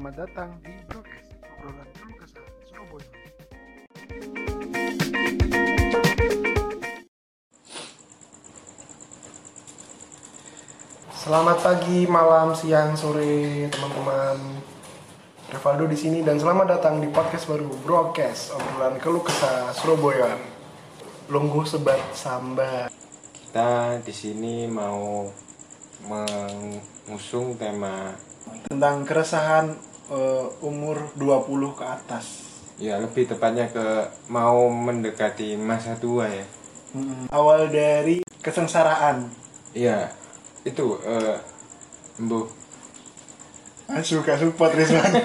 Selamat datang di Broadcast, obrolan kesah Surabaya. Selamat pagi, malam, siang, sore, teman-teman. Revaldo di sini dan selamat datang di podcast baru Broadcast, obrolan keluh kesah Surabaya. Lungguh sebat samba. Kita di sini mau mengusung tema tentang keresahan eh, umur 20 ke atas. ya lebih tepatnya ke mau mendekati masa tua ya. Mm, Awal dari kesengsaraan. Iya, itu eh Mbuh. Ah, suka support Rizwan.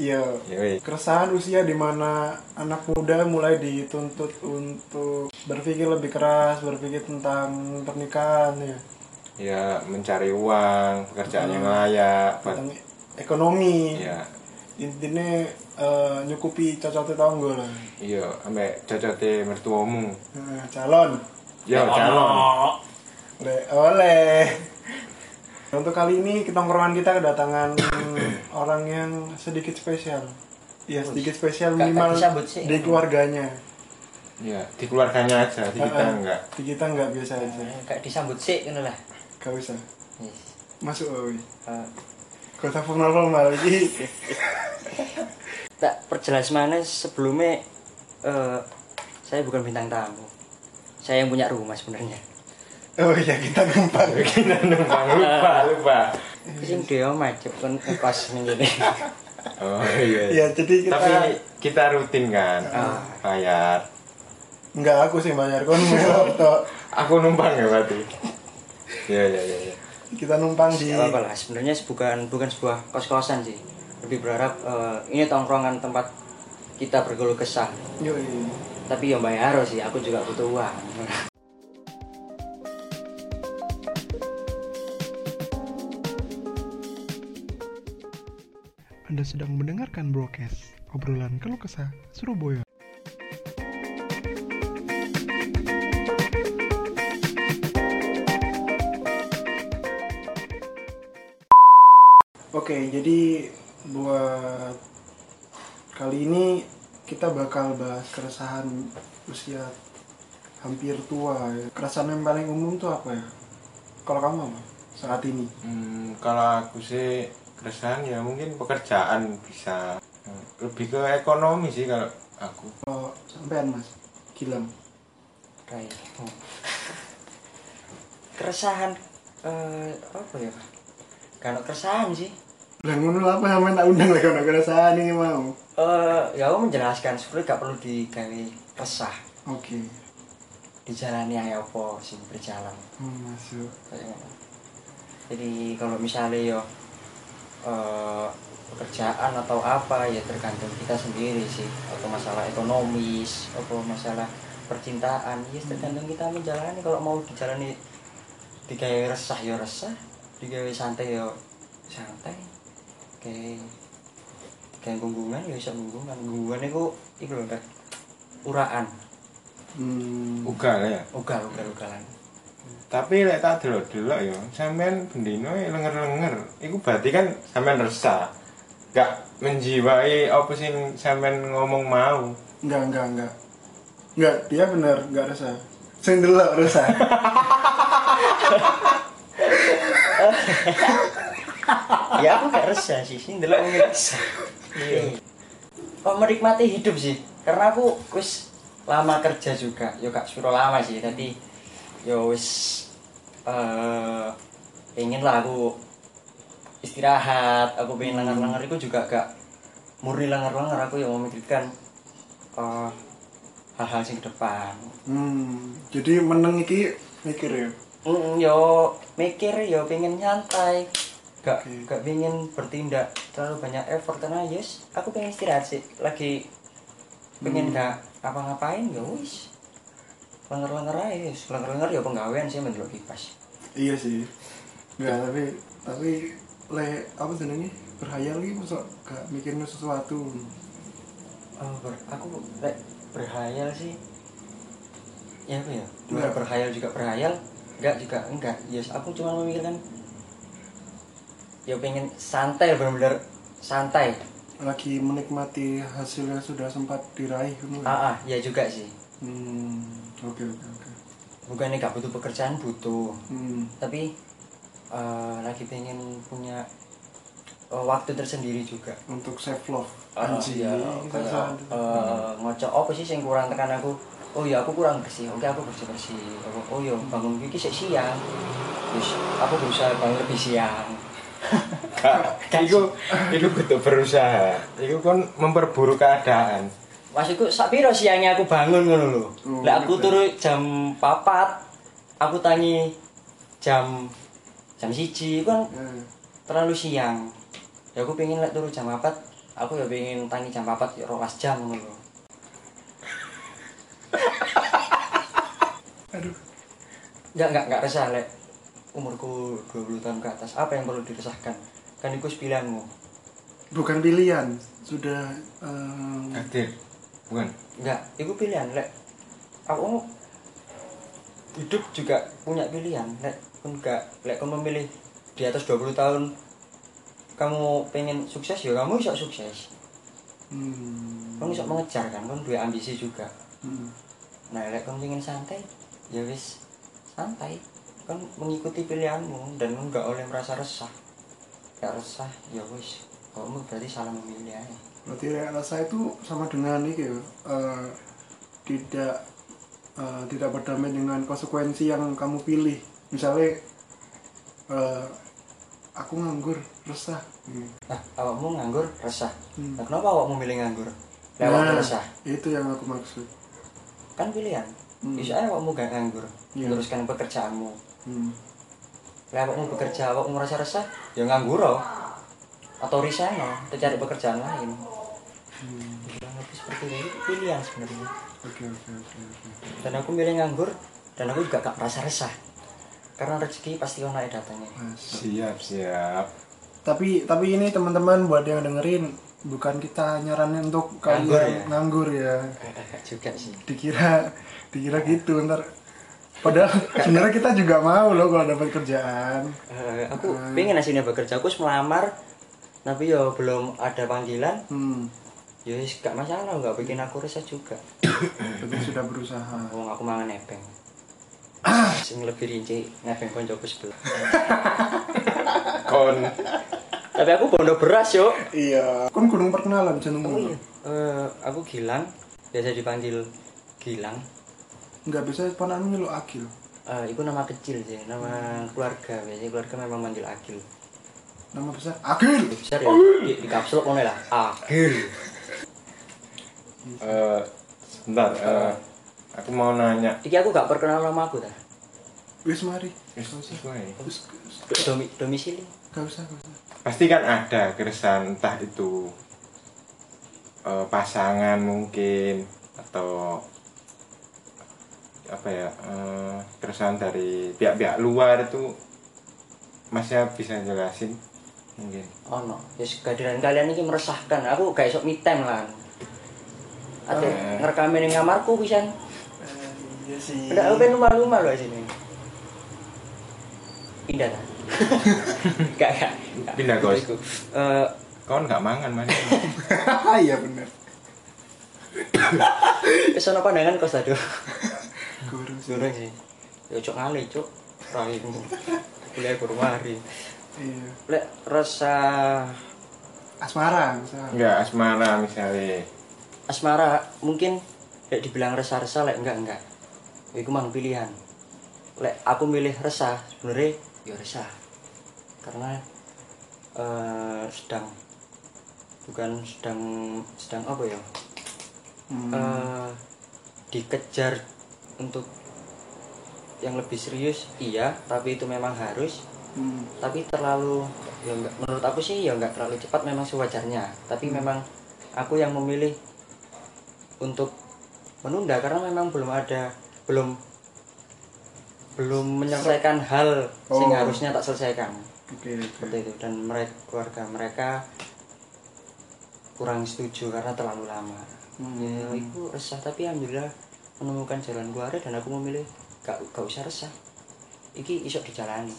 Iya. Ya. Keresahan usia di mana anak muda mulai dituntut untuk berpikir lebih keras, berpikir tentang pernikahan ya, Ya mencari uang, pekerjaan yang layak, buat- tentang ekonomi. ya Intinya eh, nyukupi cocok tonggo lah. iya ambek cocote mertuamu. Nah, calon. Ya calon. Oleh, oleh. Untuk kali ini ketongkrongan kita kedatangan orang yang sedikit spesial. Iya sedikit spesial minimal di keluarganya. Ya, di keluarganya aja, di kita Ah, enggak. Di kita enggak biasa aja. Kayak disambut sih kan lah. Gak usah. Yes. Masuk. Eh, Gak usah formal formal lagi. tak perjelas mana sebelumnya eh, saya bukan bintang tamu. Saya yang punya rumah sebenarnya. Oh iya kita numpang. Kita numpang lupa, lupa. Sing dia macet kan pas gini. Oh iya. Iya jadi kita Tapi kita rutin kan, bayar. enggak aku sih bayar kon. Aku numpang ya berarti. Iya iya iya. iya. Kita numpang di Gak apa-apa lah. Sebenarnya bukan bukan sebuah kos-kosan sih. Lebih berharap eh, ini tongkrongan tempat kita bergeluh kesah. Yoi. Tapi yang bayar sih. Aku juga butuh uang. Anda sedang mendengarkan broadcast obrolan keluh kesah Surabaya. Oke, jadi buat kali ini kita bakal bahas keresahan usia hampir tua. Ya. Keresahan yang paling umum tuh apa ya? Kalau kamu apa saat ini? Hmm, kalau aku sih keresahan ya mungkin pekerjaan bisa Hmm, lebih ke ekonomi sih kalau aku. Kalau sampean mas, Gilang. kayak oh. keresahan eh, apa ya Pak? Kalau keresahan sih Lah ngono apa sampean tak undang lah kalau keresahan ini mau. eh ya aku menjelaskan sebenarnya gak perlu digawe resah Oke. dijalani ayo apa sing berjalan. Hmm, masuk. Jadi kalau misalnya yo eh, pekerjaan atau apa ya tergantung kita sendiri sih. Atau masalah ekonomis atau masalah percintaan ya tergantung kita menjalani. Kalau mau dijalani digawe resah ya resah. Digawe santai ya santai kayak kayak gunggungan ya bisa gunggungan gunggungan itu itu loh Kak. uraan Hmm. Ugal ya. ugal ugal ugalan Tapi lek tak delok-delok ya, sampean bendino ya lenger-lenger. Iku berarti kan sampean resah. Gak menjiwai apa sing sampean ngomong mau. Enggak, enggak, enggak. Enggak, dia bener enggak resah. Sing delok resah. ya aku gak resah sih. Sih delok resah. Iya. Kok menikmati hidup sih? Karena aku wis lama kerja juga. Yo gak suruh lama sih. Tapi yo wis eh pengen lah aku istirahat. Aku pengen lengar-lengar itu juga gak murni lengar-lengar aku yang memikirkan eh, hal-hal sing ke depan. Hmm. Jadi meneng iki mikir ya. Mm, yo mikir yo pengen nyantai gak Oke. gak pengen bertindak terlalu banyak effort karena yes aku pengen istirahat sih lagi pengen Hmm. gak apa-ngapain ya wis lenger-lenger aja yes. lenger-lenger ya penggawean sih menurut kipas Iya sih. Enggak, tapi tapi le apa jenenge? Berhayal iki mosok gak mikirin sesuatu. oh, ber- aku lek berhayal sih ya apa ya. Dua berhayal juga berhayal enggak juga enggak yes aku cuma memikirkan ya pengen santai bener-bener santai. Lagi menikmati hasil yang sudah sempat diraih ya? ah, ah ya juga sih. Hmm oke oke oke. Bukannya gak butuh pekerjaan butuh. Hmm. Tapi eh, lagi pengen punya eh, waktu tersendiri juga. Untuk self love. Ah, anjing iya, kita kayak, salah. eh, ngocok apa sih yang kurang tekan aku? Oh iya aku kurang bersih. Oke aku bersih bersih oh iya bangun gigi siang. Terus aku berusaha bangun lebih siang iku iku kudu berusaha. Iku kan memperburuk keadaan. Maksudku sak piro siangnya aku bangun ngono lho. Oh, Lah aku gitu. turu jam 4, aku tangi jam jam siji itu kan Eh, terlalu siang. Ya aku pengen lek turu jam 4, aku ya pengen tangi jam 4 ya rolas jam ngono lho. aduh Enggak enggak enggak resah lek umurku 20 tahun ke atas. Apa yang perlu diresahkan? Kan itu pilihanmu. bukan pilihan sudah eh, Hadir. Bukan. Enggak, itu pilihan lek aku hidup juga punya pilihan lek pun enggak lek kamu memilih di atas 20 tahun kamu pengen sukses ya kamu bisa sukses hmm, kamu bisa mengejar kan kamu dua ambisi juga hmm. nah lek kamu pengen santai ya wis santai kan mengikuti pilihanmu dan kamu nggak oleh merasa resah nggak resah ya wis. Kamu berarti salah memilih aja? Berarti rasa itu sama dengan ini ya eh, tidak eh, tidak berdamai dengan konsekuensi yang kamu pilih. Misalnya eh, aku nganggur resah. Hmm. nah awakmu nganggur resah? Hmm. nah kenapa awakmu milih nganggur? Lewat Nah, resah? itu yang aku maksud. Kan pilihan. Hmm. bisa awakmu gak nganggur Iya. teruskan pekerjaanmu. Hmm. Lah awakmu bekerja awakmu merasa resah ya nganggur atau resign atau cari pekerjaan lain. Hmm. lebih seperti Itu pilihan sebenarnya. Oke oke oke oke dan aku milih nganggur dan aku juga gak merasa resah. Karena rezeki pasti ono datangnya. Siap, siap. tapi tapi ini teman-teman buat yang dengerin bukan kita nyaranin untuk kalian Nganggur ya? nganggur ya. Gak juga sih. Dikira dikira gitu ntar padahal sebenarnya kita juga mau loh kalau dapat kerjaan Eh, aku pengen aslinya bekerja aku harus melamar tapi ya belum ada panggilan hmm ya wis gak masalah gak bikin aku resah juga berarti sudah berusaha Wong aku mangan nebeng. Sing lebih rinci nebeng koncoku sebelah. Kon. Tapi aku bondo beras yo. iya kan gunung perkenalan jeneng Oh iya. Eh, aku Gilang, biasa dipanggil Gilang. Nggak bisa panahmu nyeluk akil Eh, itu nama kecil sih, nama keluarga. Biasanya keluarga memang manggil Agil. nama besar akil Besar ya, di, di kapsul ngono lah. Agil. Eh, sebentar. eh, aku mau nanya. Iki aku gak perkenal nama aku dah. wis mari Wis, wis Domi, domisili. gak usah gak usah Pasti kan ada keresahan entah itu eh, pasangan mungkin atau apa ya eh, keresahan dari pihak-pihak luar itu masnya bisa jelasin mungkin Oh no, yes, kehadiran kalian ini meresahkan. Aku gak esok me time lah. Ada Eh. ngerekamin yang kamarku bisa. iya sih Udah aku pengen rumah-rumah loh sini. Pindah dah. gak gak. gak. Pindah, Gos. Iku. Eh, kawan nggak mangan mas iya bener kesono pandangan kos aduh. gurung sih Goreng sih. Ya cok ngali cok. Raimu. Kuliah ke rumah hari. iya Lek rasa asmara misal nggak asmara misalnya asmara mungkin lek dibilang resah-resah lek enggak enggak. Iku mang pilihan. Lek aku milih resah, sebenarnya ya resah. Karena eh sedang bukan sedang sedang apa ya? Hmm. eh, dikejar untuk yang lebih serius iya tapi itu memang harus. Hmm. tapi terlalu ya enggak menurut aku sih ya enggak terlalu cepat memang sewajarnya. Tapi memang aku yang memilih untuk menunda karena memang belum ada belum belum menyelesaikan hal Oh. harusnya tak selesaikan. Oke oke. Seperti itu. Dan mereka keluarga mereka kurang setuju karena terlalu lama. Hmm. ya itu resah tapi alhamdulillah menemukan jalan keluar dan aku memilih gak, gak usah resah. Iki isok dijalani.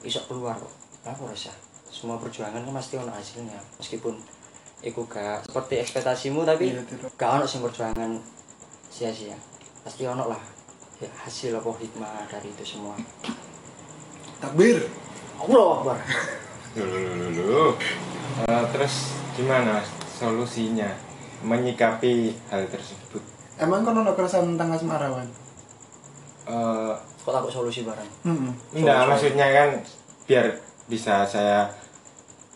Isok keluar kok. Aku rasa semua perjuangan kan pasti ono hasilnya. Meskipun iku gak seperti ekspektasimu tapi Iya, gak ono sing perjuangan sia-sia. Pasti ono lah. Ya, hasil apa hikmah dari itu semua. Takbir. Allah Akbar. Dulu, dulu, dulu. Eh, terus gimana solusinya? Menyikapi hal tersebut? emang kan ada keresahan tentang asmara wan Eh, kok takut solusi bareng hmm. enggak, Solusi. maksudnya kan biar bisa saya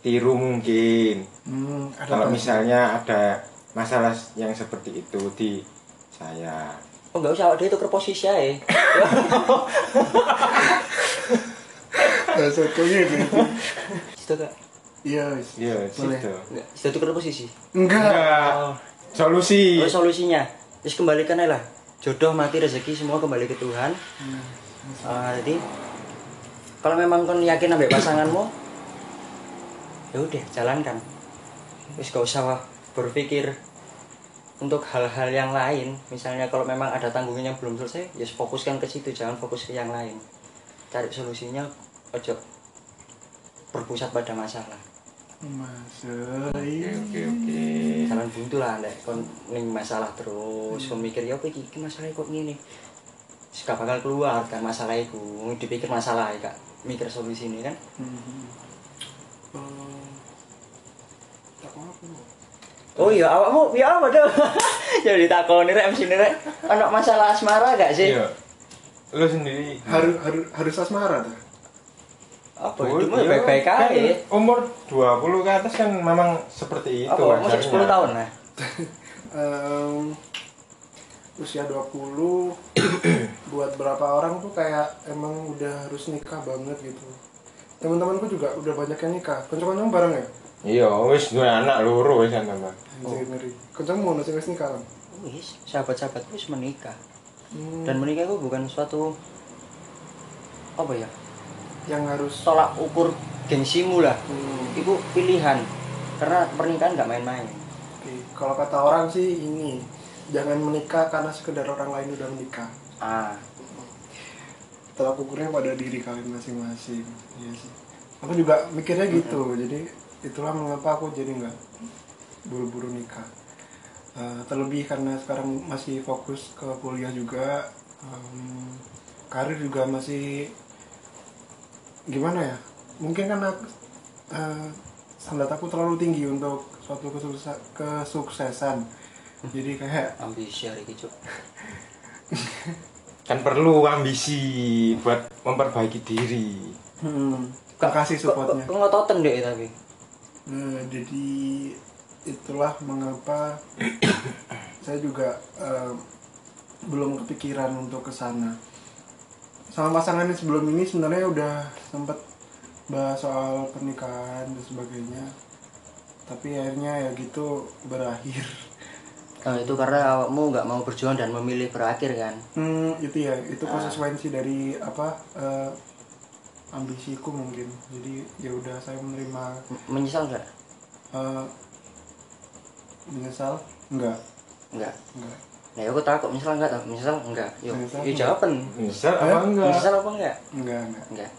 tiru mungkin. Hmm, ada Kalau misalnya ada masalah yang seperti itu di saya. oh nggak usah dia tuker posisi aja Eh, sotonya gitu itu gak iya. Iya, Boleh. situ. itu tuker posisi enggak Enggak. Solusi. Terus solusinya terus kembalikan aja lah jodoh mati rezeki semua kembali ke Tuhan. Hmm. Ah, jadi kalau memang kon yakin ambek pasanganmu ya udah jalankan. Wis gak usah berpikir untuk hal-hal yang lain. Misalnya kalau memang ada tanggungan yang belum selesai ya fokuskan ke situ jangan fokus ke yang lain. Cari solusinya ojo berpusat pada masalah. Masa Oke, oke, oke. jangan buntu lah nek kon ning masalah terus kon mikir ya apa iki iki masalah kok ngene gak bakal keluar kan masalah itu dipikir masalah ya kak mikir solusi ini kan Hmm. Eh, tak apa lu? Oh iya, awakmu ya apa tuh? Jadi takoni rek mesti rek. Ono masalah asmara gak sih? Iya. Lu sendiri harus harus harus asmara dah Apa Oh, itu mah baik-baik Kan aja. Umur 20 ke atas kan memang seperti itu Apa masih wajarnya. 10 tahun nah? Em, usia 20 buat berapa orang tuh kayak emang udah harus nikah banget gitu teman-temanku juga udah banyak yang nikah kencang-kencang bareng ya Iya, wis duwe anak loro wis kan tambah. Ngeri kencang mau nasi wis nikah kan Wis, sahabat-sahabatku wis menikah. Hmm, Dan menikah itu bukan suatu apa ya? Yang harus Tolak ukur gengsimu lah. Hmm, Itu pilihan. Karena pernikahan nggak main-main. kalau kata orang sih ini jangan menikah karena sekedar orang lain udah menikah. Ah, tolak ukurnya pada diri kalian masing-masing. Iya sih. Aku juga mikirnya gitu jadi itulah mengapa aku jadi nggak buru-buru nikah. Eh, terlebih karena sekarang masih fokus ke kuliah juga em, karir juga masih gimana ya mungkin karena eh, standar aku terlalu tinggi untuk suatu kesuksesan jadi kayak ambisi hari Cuk. Kan perlu ambisi buat memperbaiki diri. hmm, makasih supportnya Kok ngototen deh tapi. Nah, jadi itulah mengapa saya juga eh, belum kepikiran untuk ke sana. Sama pasangan yang sebelum ini sebenarnya udah sempat bahas soal pernikahan dan sebagainya. Tapi akhirnya ya gitu berakhir. Oh, itu karena awakmu nggak mau berjuang dan memilih berakhir kan? Hmm, itu ya, itu konsekuensi dari apa eh, ambisiku mungkin. Jadi ya udah saya menerima Menyesal nggak? eh, menyesal enggak Enggak. enggak Nah, aku takut menyesal enggak? Menyesal enggak? Yuk, Menyesal yuk enggak. jawaban. Misal apa enggak? Menyesal apa enggak? enggak enggak Enggak.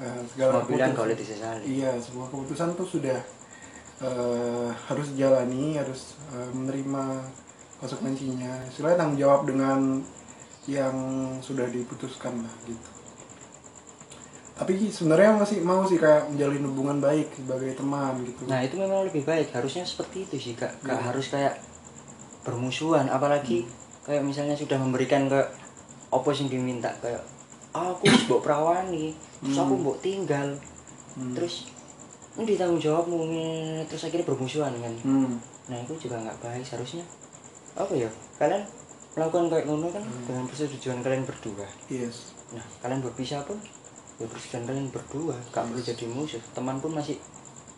Eh, segala Semua pilihan keputus- kalau disesali. iya semua keputusan tuh sudah eh, harus dijalani harus eh, menerima konsekuensinya istilahnya tanggung jawab dengan yang sudah diputuskan lah gitu tapi sebenarnya masih mau sih kayak menjalin hubungan baik sebagai teman gitu Nah, itu memang lebih baik. Harusnya seperti itu sih, Kak. Gak Iya. harus kayak bermusuhan apalagi kayak misalnya sudah memberikan ke apa yang diminta kayak aku wis mbok perawani, terus aku Hmm. mbok tinggal. Hmm. Terus ini tanggung jawabmu Nge. terus akhirnya bermusuhan kan. Hmm. Nah, itu juga nggak baik seharusnya. Apa ya? Kalian melakukan kayak ngono kan Hmm. dengan persetujuan kalian berdua. yes Nah, kalian berpisah pun ya persetujuan kalian berdua, gak perlu jadi musuh. Teman pun masih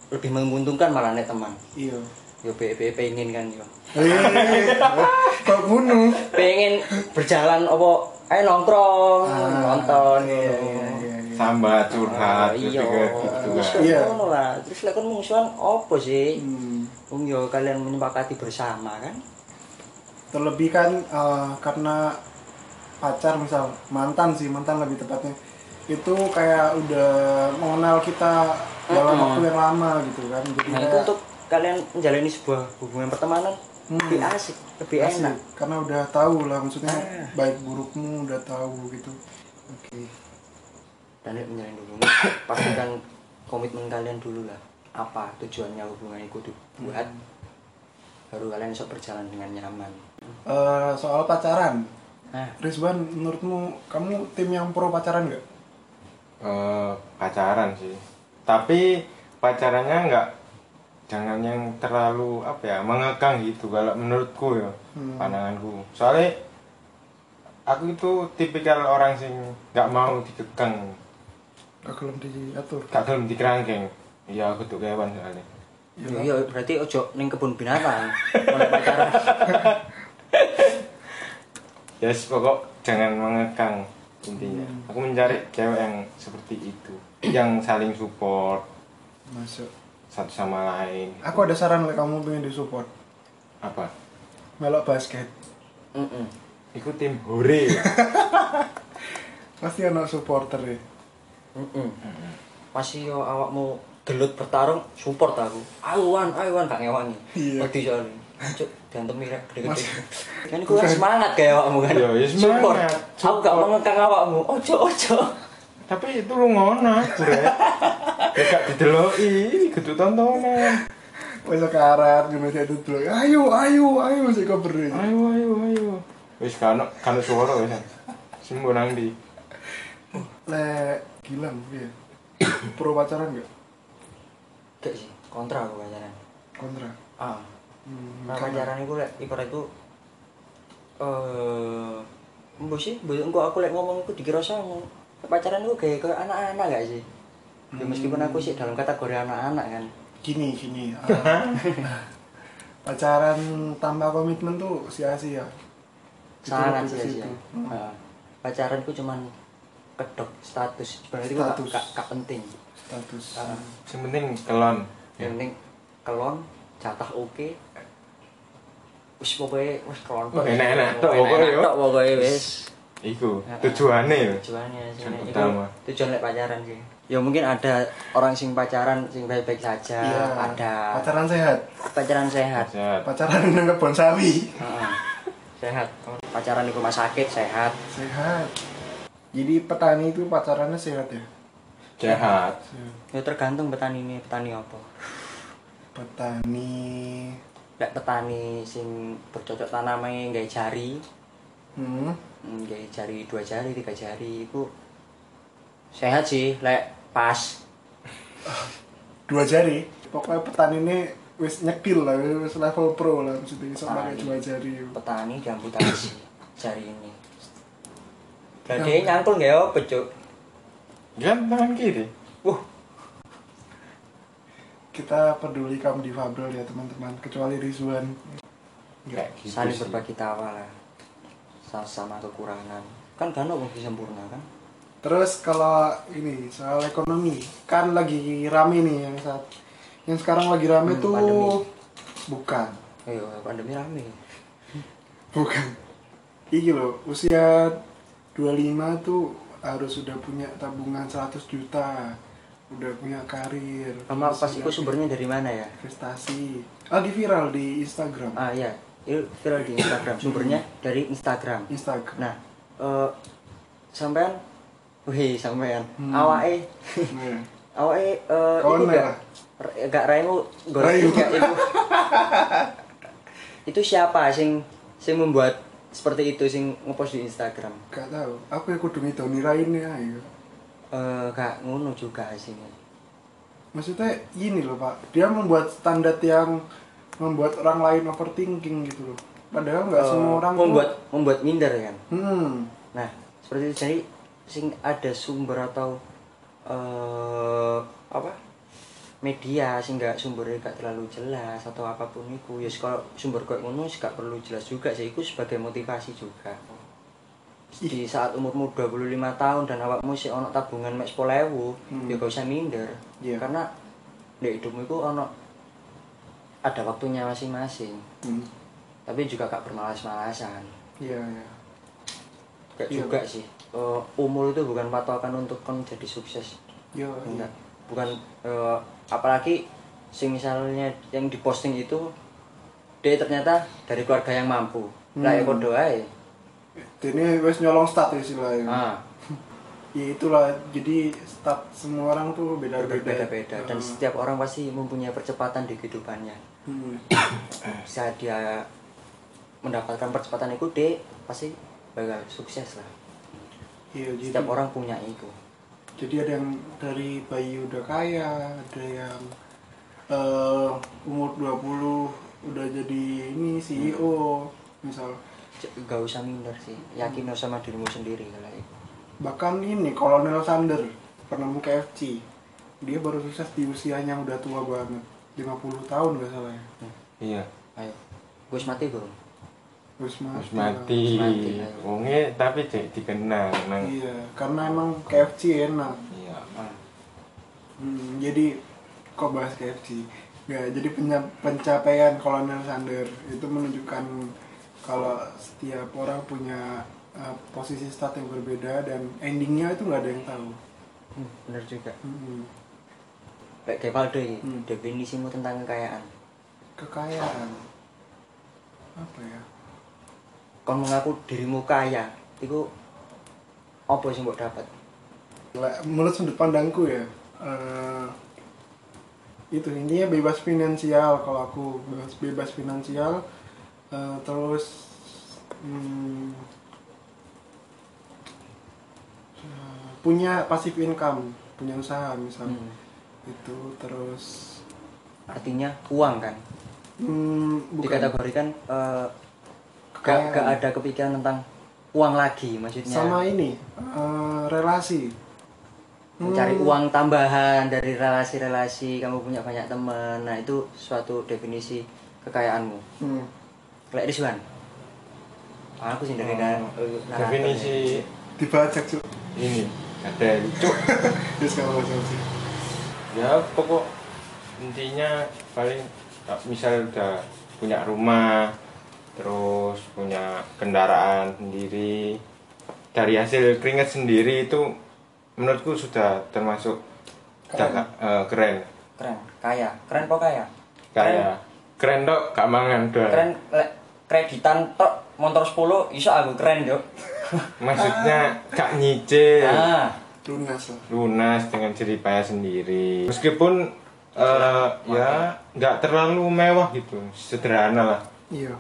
lebih menguntungkan malah nek teman. iya Yo pe pe pengen kan yo. eh kok bunuh Pengen berjalan apa ayo nongkrong, Ah, nonton iya, ngono. iya, iya, iya. Sambat Ah, curhat iya. gitu Terus kan. Iya. lah. Terus lek kon mungsuhan apa sih? Hmm. Wong yo kalian menyepakati bersama kan? terlebih kan eh, karena pacar misal mantan sih mantan lebih tepatnya itu kayak udah mengenal kita dalam waktu yang lama gitu kan jadi nah itu kayak untuk kalian menjalani sebuah hubungan pertemanan Hmm. lebih asik lebih asik. enak. karena udah tahu lah maksudnya Ah. baik burukmu udah tahu gitu. Oke. Dan nek menjalin hubungan pastikan komitmen kalian dulu lah. Apa tujuannya hubungan itu dibuat baru kalian bisa berjalan dengan nyaman. Eh, soal pacaran. Nah Rizwan menurutmu kamu tim yang pro pacaran nggak? Eh, pacaran sih tapi pacarannya nggak jangan yang terlalu apa ya mengekang gitu kalau menurutku ya Hmm. pandanganku. Soalnya aku itu tipikal orang sing nggak mau dikekang. Gak belum diatur. Gak gelem dikerangkeng. Iya aku tuh kewan soalnya. Iya. Iya, berarti ojo ning kebun binatang pacaran. Yes pokok jangan mengekang intinya. Hmm. aku mencari cewek yang seperti itu yang saling support. Masuk. Satu sama lain. Aku ada saran lah kamu pengen disupport. Apa? Melok basket. Mm-mm. ikut tim hore. Pasti anak supporter ya Mm-mm. masih yo awakmu gelut bertarung support aku. Ayuan ayuan gak ngewangi. Iya. wedi soalnya. Cuk, diantem mirek gede-gede kan iku kan semangat kayak awakmu kan. Iya, iya, support. Semangat. aku gak Support. mengekang awakmu. Ojo ojo tapi itu lu ngono aku rek ya gak dideloki kudu tontonan Wes karat ngono dia dulu. Ayo, ayo, ayo sik beri. ayo ayo ayo wis kan kan suara wis sembuh nang di Le gilang ya. Pro pacaran enggak? gak sih kontra aku pacaran Kontra. ah Hmm, nah, pacaran itu lek ibarat itu eh mbok sih mbok aku lek ngomong iku dikira sama pacaran itu kayak ke anak-anak gak sih ya meskipun aku sih dalam kategori anak-anak kan gini gini. ah, pacaran tanpa komitmen tuh sia-sia. Sangat sia-sia situ. Nah, pacaran itu cuman kedok status gak, Status. gak, gak penting Status. Ah. yang penting kelon ya yang penting kelon jatah oke wis pokoknya wis kelon enak-enak tok pokoknya, yo. tok pokoknya wis iku Ah, ah. tujuannya ya tujuannya sih utama. tujuan lek pacaran sih ya mungkin ada orang sing pacaran sing baik-baik saja Iya. ada Pacaran sehat. pacaran sehat sehat Pacaran nang kebon sawi. Heeh. sehat pacaran di rumah sakit sehat Sehat. Jadi petani itu pacarannya sehat ya? sehat Sehat. ya tergantung petani ini petani apa Petani. lek petani sing bercocok tanamnya nggak jari Hmm. nggak jari dua jari tiga jari itu sehat sih lek pas. Dua jari. Pokoknya petani ini wis nyekil lah, wis level pro lah maksudnya bisa pakai dua jari. petani diamputasi jari ini. Jadi nyangkul nggak ya becuk. Kan tangan kiri. Wuh, Kita peduli kaum difabel ya teman-teman, kecuali Rizwan. kayak gitu saling berbagi tawa lah sama, sama kekurangan kan kan mau sempurna kan Terus kalau ini soal ekonomi, kan lagi rame nih yang saat yang sekarang lagi rame Hmm, tuh pandemi. bukan, ayo pandemi rame bukan. Iki loh, usia 25 tuh harus sudah punya tabungan 100 juta, udah punya karir. sama pas itu sumbernya dari mana ya investasi. Lagi viral di Instagram. ah iya itu viral di Instagram. Sumbernya dari Instagram. Instagram. nah eh sampean? Wih sampean. Hmm. awake? Nah, awake eh Kawan itu gak gak raimu Raimu. gak itu itu siapa sing sing membuat seperti itu sing ngepost di Instagram? Gak tahu. Aku yang kudu ngidoni raine ayo. eh gak ngono juga sih Maksudnya gini loh pak, dia membuat standar yang membuat orang lain overthinking gitu loh. Padahal nggak Eh, semua orang tuh- membuat membuat minder kan? Hmm, nah seperti itu. Jadi sing ada sumber atau eh apa? Media sing gak sumbernya gak terlalu jelas atau apa pun itu ya kalau sumber kayak ngono sih gak perlu jelas juga sih. Itu sebagai motivasi juga. Di saat umurmu 25 tahun dan awakmu sih ono tabungan mek 10.000 Hmm. ya gak usah minder. Iya. karena di hidupmu itu ono ada waktunya masing-masing hmm. tapi juga gak bermalas-malasan Iya, iya. Gak Iya. juga sih. Eh, umur itu bukan patokan untuk kon jadi sukses. Yo, Enggak. Bukan eh, apalagi sing misalnya yang diposting itu dia ternyata dari keluarga yang mampu. Lah ya Hmm. ae. ini wes nyolong stat istilahnya Ah, ya itulah jadi stat semua orang tuh beda-beda berbeda-beda dan Eh, setiap orang pasti mempunyai percepatan di kehidupannya. hmm. Saat dia mendapatkan percepatan itu dia pasti bakal sukses lah. iya jadi Setiap orang punya itu. jadi ada yang dari bayi udah kaya ada yang eh umur 20 udah jadi ini CEO misal C- Gak usah minder sih, yakin sama dirimu sendiri kalau itu. Bahkan ini Kolonel Sander penemu KFC dia baru sukses di usianya udah tua banget. 50 tahun gak salah ya. Iya. Ayo, gue mati bro. Terus mati, harus mati. Tapi jadi dikenang nang iya karena emang KFC enak. Iya. Hmm, jadi kok bahas KFC? Nggak, jadi pencapaian Kolonel Sander itu menunjukkan kalau setiap orang punya uh, posisi stat yang berbeda dan endingnya itu nggak ada yang tahu. hmm, bener juga. Hmm. Kayak Gevaldo ini, Hmm. definisimu tentang kekayaan. Kekayaan apa ya? Kau mengaku dirimu kaya, itu apa sih mbok dapat? Menurut sudut pandangku ya, eh, itu intinya bebas finansial kalau aku bebas, bebas finansial, eh, terus hmm, punya passive income, punya usaha misalnya. Hmm. itu terus Artinya uang kan? hmm, bukan. Dikategorikan eh, gak, gak ada kepikiran tentang uang lagi maksudnya. sama ini eh, relasi. Mencari Hmm, uang tambahan dari relasi-relasi kamu punya banyak teman. Nah itu suatu definisi kekayaanmu. Hmm. kayak Rizwan? Aku sih dari kan definisi dibaca cuy ini ada cuk. Terus kalau sih ya pokok intinya paling misal udah punya rumah terus punya kendaraan sendiri dari hasil keringat sendiri itu menurutku sudah termasuk Keren. jaga- eh, keren. Keren. Kaya. Keren kok kaya? Kayak keren. Dok gak mangan doang keren kreditan tok motor 10 iso aku keren yo maksudnya gak nyicil ah. Lunas lah. Lunas dengan jeripaya sendiri. Meskipun eh, ya nggak terlalu mewah gitu. Sederhana lah. Iya.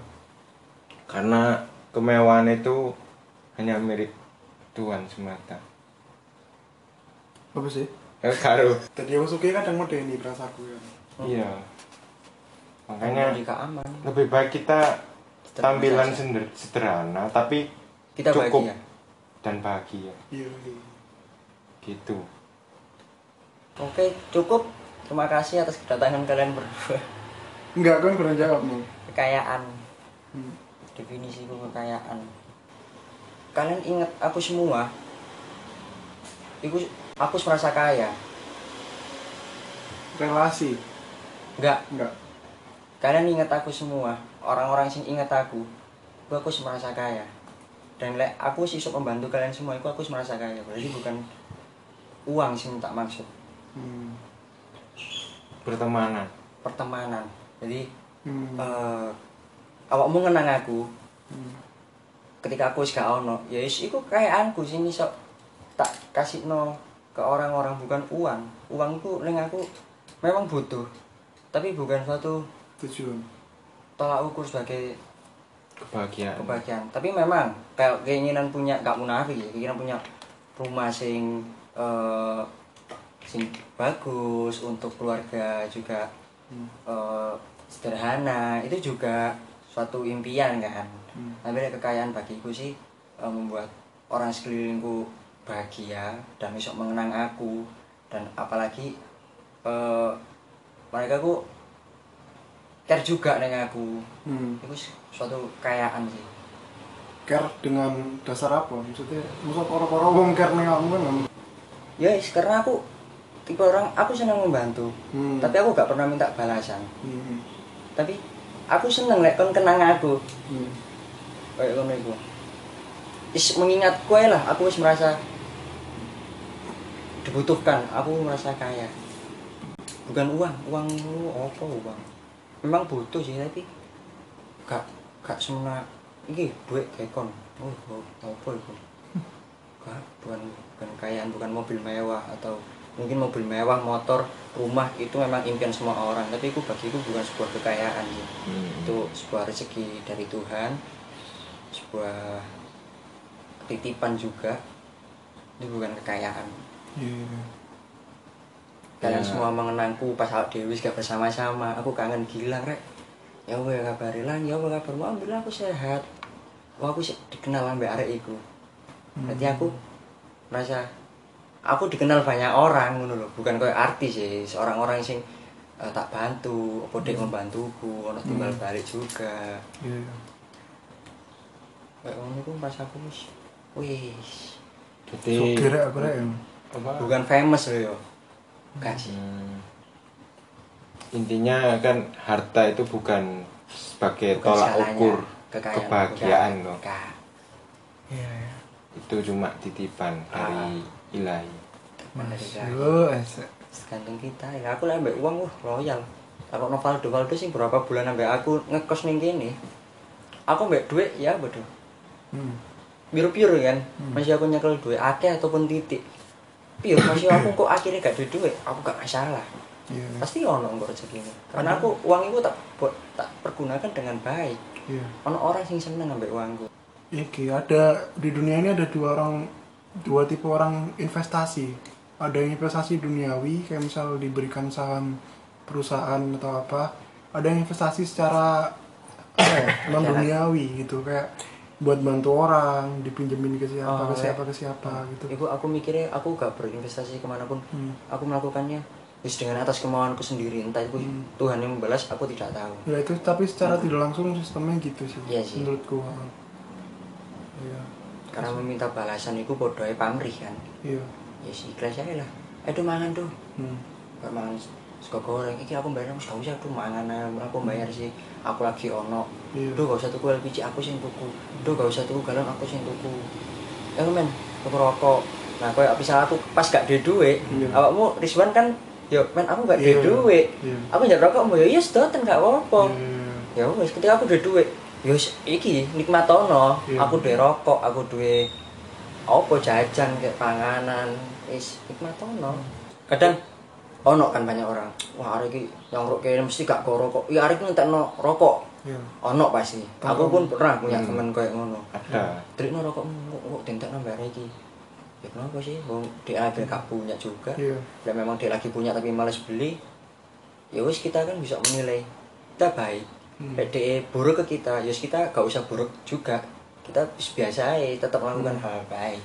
Karena kemewahan itu hanya milik Tuhan semata. Apa sih? Eh karo tadi yang suka kadang modeni perasaku ya. Iya. Makanya jika aman lebih baik kita tampilan sederhana tapi kita cukup bahagia. dan bahagia. Iya iya. gitu. Oke cukup. Terima kasih atas kedatangan kalian berdua. Enggak kan kurang jawab nih kekayaan. Hmm. definisi kekayaan. Kalian ingat aku semua? Aku aku merasa kaya. Relasi? Enggak. Enggak. Kalian ingat aku semua? Orang-orang sing ingat aku? Aku aku merasa kaya dan lek aku sih iso membantu kalian semua aku aku merasa kaya berarti bukan uang sih tak maksud hmm. pertemanan pertemanan jadi Hmm. eh awakmu ngenang aku Hmm. ketika aku gak ono ya wis iku kekayaanku sing iso tak kasih no ke orang-orang bukan uang uang itu aku memang butuh tapi bukan suatu tujuan tolak ukur sebagai kebahagiaan kebahagiaan tapi memang kayak keinginan punya gak munafik ya keinginan punya rumah sing eh, sing bagus untuk keluarga juga Hmm. eh, sederhana itu juga suatu impian kan Hmm. tapi kekayaan bagiku sih eh, membuat orang sekelilingku bahagia dan bisa mengenang aku dan apalagi eh, mereka ku care juga dengan aku. Hmm. itu suatu kekayaan sih. Care dengan dasar apa? Maksudnya maksud orang-orang wong care nih kamu kan? Ya yes, karena aku tipe orang aku senang membantu. Hmm. tapi aku gak pernah minta balasan. Hmm. tapi aku seneng lek kon kenang aku. Hmm. kayak ngono iku. Is mengingat kue lah aku wis merasa dibutuhkan. Aku merasa kaya. Bukan uang uang lu apa uang memang butuh sih tapi gak gak semena iki duit kekon oh oh, apa itu? Gak bukan bukan kekayaan bukan mobil mewah atau mungkin mobil mewah motor rumah itu memang impian semua orang. Tapi itu bagiku bukan sebuah kekayaan sih. Hmm. itu sebuah rezeki dari Tuhan sebuah titipan juga. Itu bukan kekayaan. Iya. Kalian Ya. semua mengenangku pas awak dewi gak bersama-sama aku kangen gila rek ya apa ya kabar lan ya apa kabarmu alhamdulillah aku sehat Wah, aku sih dikenal ambek arek iku berarti aku merasa aku dikenal banyak orang ngono lho bukan kayak artis ya seorang orang sing eh, tak bantu apa dek membantuku ono timbal balik juga Iya. kayak ngono iku pas aku wis wis Jadi Sugih aku rek. ya. apa? bukan famous loh yo gak sih Hmm. Intinya kan harta itu bukan sebagai Bukan tolak ukur kekayaan, kebahagiaan loh. Iya. iya. Itu cuma titipan dari ilahi. Tergantung kita. Ya aku lah ambek uang wah loyal. Kalau Novaldo Valdo sih berapa bulan ambek aku ngekos ning kene. Aku ambek duit ya bodoh. Hmm. biru-biru kan. Masih aku nyekel duit akeh ataupun titik pure masih aku kok akhirnya gak duit duit aku gak masalah Iya. pasti ono kok rezeki karena aku uang itu tak buat tak pergunakan dengan baik Iya. ono orang sing seneng ambek uangku Iki ada di dunia ini ada dua orang dua tipe orang investasi. Ada yang investasi duniawi kayak misal diberikan saham perusahaan atau apa. Ada yang investasi secara ya, non duniawi gitu kayak buat bantu orang, dipinjemin ke siapa, Oh, ke ya. siapa ke siapa gitu. Iku aku mikirnya aku gak berinvestasi ke mana pun Hmm. aku melakukannya wis dengan atas kemauanku sendiri entah itu Hmm. Tuhan yang membalas aku tidak tahu Ya itu tapi secara tidak langsung sistemnya gitu sih. Iya sih. Menurutku. Iya. karena meminta balasan itu bodohnya pamrih kan Iya. ya sih ikhlas aja lah eh tuh mangan tuh Hmm. gak mangan sego goreng iki aku bayar gak usah tuh mangan aku bayar sih. Aku lagi ono. Duh gak usah tuku LPG aku sing tuku. Duh gak usah tuku galon aku sing tuku. Ya men, tuku rokok. Nah kayak misal aku pas gak ada duit. Awakmu Rizwan kan Yo men aku gak ada duit. Aku njak rokok mau yes doten gak apa-apa. Iya. Ya wis ketika aku ada duit wis iki nikmat ono. Iya. Aku duwe rokok, aku duwe apa jajan kayak panganan wis nikmat ono. Kadang ono kan banyak orang. Wah hari ini yang rokok kayaknya mesti gak go rokok. Iya hari ini entekno rokok. Iya. ono pasti aku pun pernah punya temen kayak ngono. Ada. Trikno rokok kok tentek nambah iki ya kenapa sih? Wong dia akhirnya gak punya juga. Iya. dan memang dia lagi punya tapi males beli. Ya wis kita kan bisa menilai. Kita baik. Hmm. Dia buruk ke kita ya kita gak usah buruk juga. Kita biasa aja tetap melakukan Hmm. hal baik.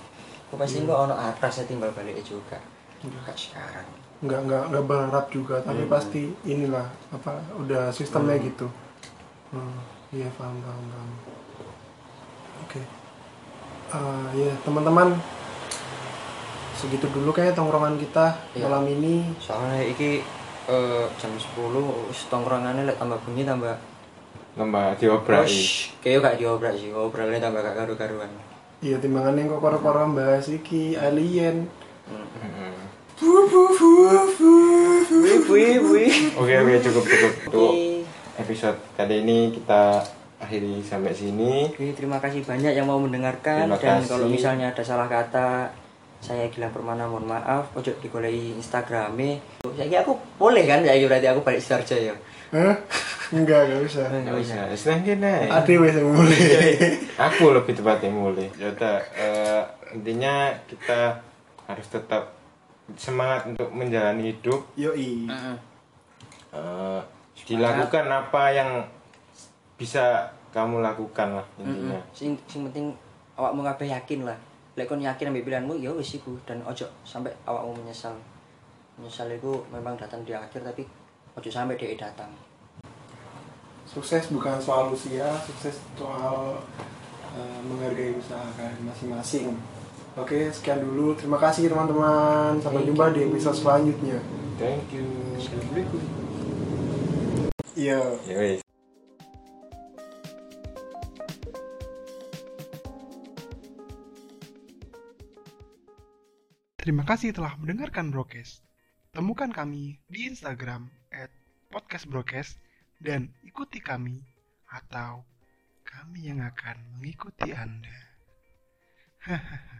Aku pasti kok ono rasa timbal baliknya juga. Gak sekarang nggak nggak nggak berharap juga tapi Hmm. pasti inilah apa udah sistemnya gitu Hmm, iya paham paham paham oke Eh, ya teman-teman segitu dulu kayak tongkrongan kita Iya. malam ini soalnya iki eh, jam 10 wis tongkrongannya lek tambah bunyi tambah Nambah diobrai. Wih, kayaknya gak diobrak sih, ngobrolnya tambah gak karu-karuan. iya timbangan yang kok koro-koro bahas iki alien Hmm. Oke oke cukup cukup. Untuk episode kali ini kita akhiri sampai sini. Oke, terima kasih banyak yang mau mendengarkan Terima dan kasih. kalau misalnya ada salah kata saya Gilang Permana mohon maaf ojo digolei Instagramnya saya aku boleh kan saya berarti aku balik Sidoarjo ya Hah? enggak enggak bisa Nggak usah. Senang kene. ada wes yang mulai Aku lebih tepatnya mulai. Yaudah, eh, intinya kita harus tetap semangat untuk menjalani hidup. yoi. Eh, dilakukan apa yang bisa kamu lakukan lah intinya. sing sing penting awakmu kabeh yakin lah. Lek kon yakin ambil pilihanmu ya wis iku. Dan ojo sampai awakmu menyesal. Menyesal itu memang datang di akhir tapi ojo sampai dia datang. Sukses bukan soal usia sukses soal eh, menghargai usaha kalian masing-masing oke sekian dulu terima kasih teman-teman sampai Thank jumpa di episode selanjutnya Thank you. Assalamualaikum iya Ya wes. Terima kasih telah mendengarkan Brokes. Temukan kami di Instagram at podcastbrokes dan ikuti kami atau kami yang akan mengikuti Anda. Hahaha.